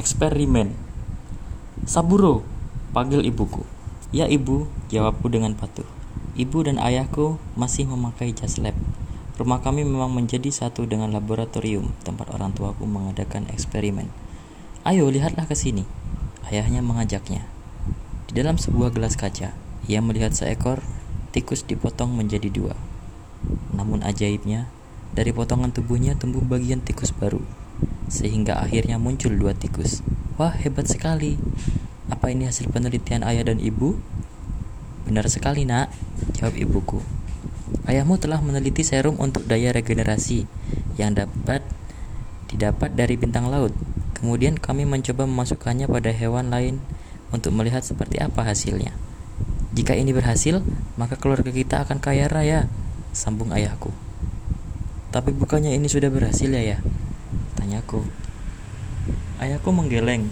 eksperimen. Saburo, panggil ibuku. Ya ibu, jawabku dengan patuh. Ibu dan ayahku masih memakai jas lab. Rumah kami memang menjadi satu dengan laboratorium tempat orang tuaku mengadakan eksperimen. Ayo lihatlah ke sini. Ayahnya mengajaknya. Di dalam sebuah gelas kaca, ia melihat seekor tikus dipotong menjadi dua. Namun ajaibnya, dari potongan tubuhnya tumbuh bagian tikus baru, sehingga akhirnya muncul dua tikus. Wah, hebat sekali. Apa ini hasil penelitian ayah dan ibu? Benar sekali, Nak, jawab ibuku. Ayahmu telah meneliti serum untuk daya regenerasi yang dapat didapat dari bintang laut. Kemudian kami mencoba memasukkannya pada hewan lain untuk melihat seperti apa hasilnya. Jika ini berhasil, maka keluarga kita akan kaya raya, sambung ayahku. Tapi bukannya ini sudah berhasil ya ya? Tanyaku. Ayahku menggeleng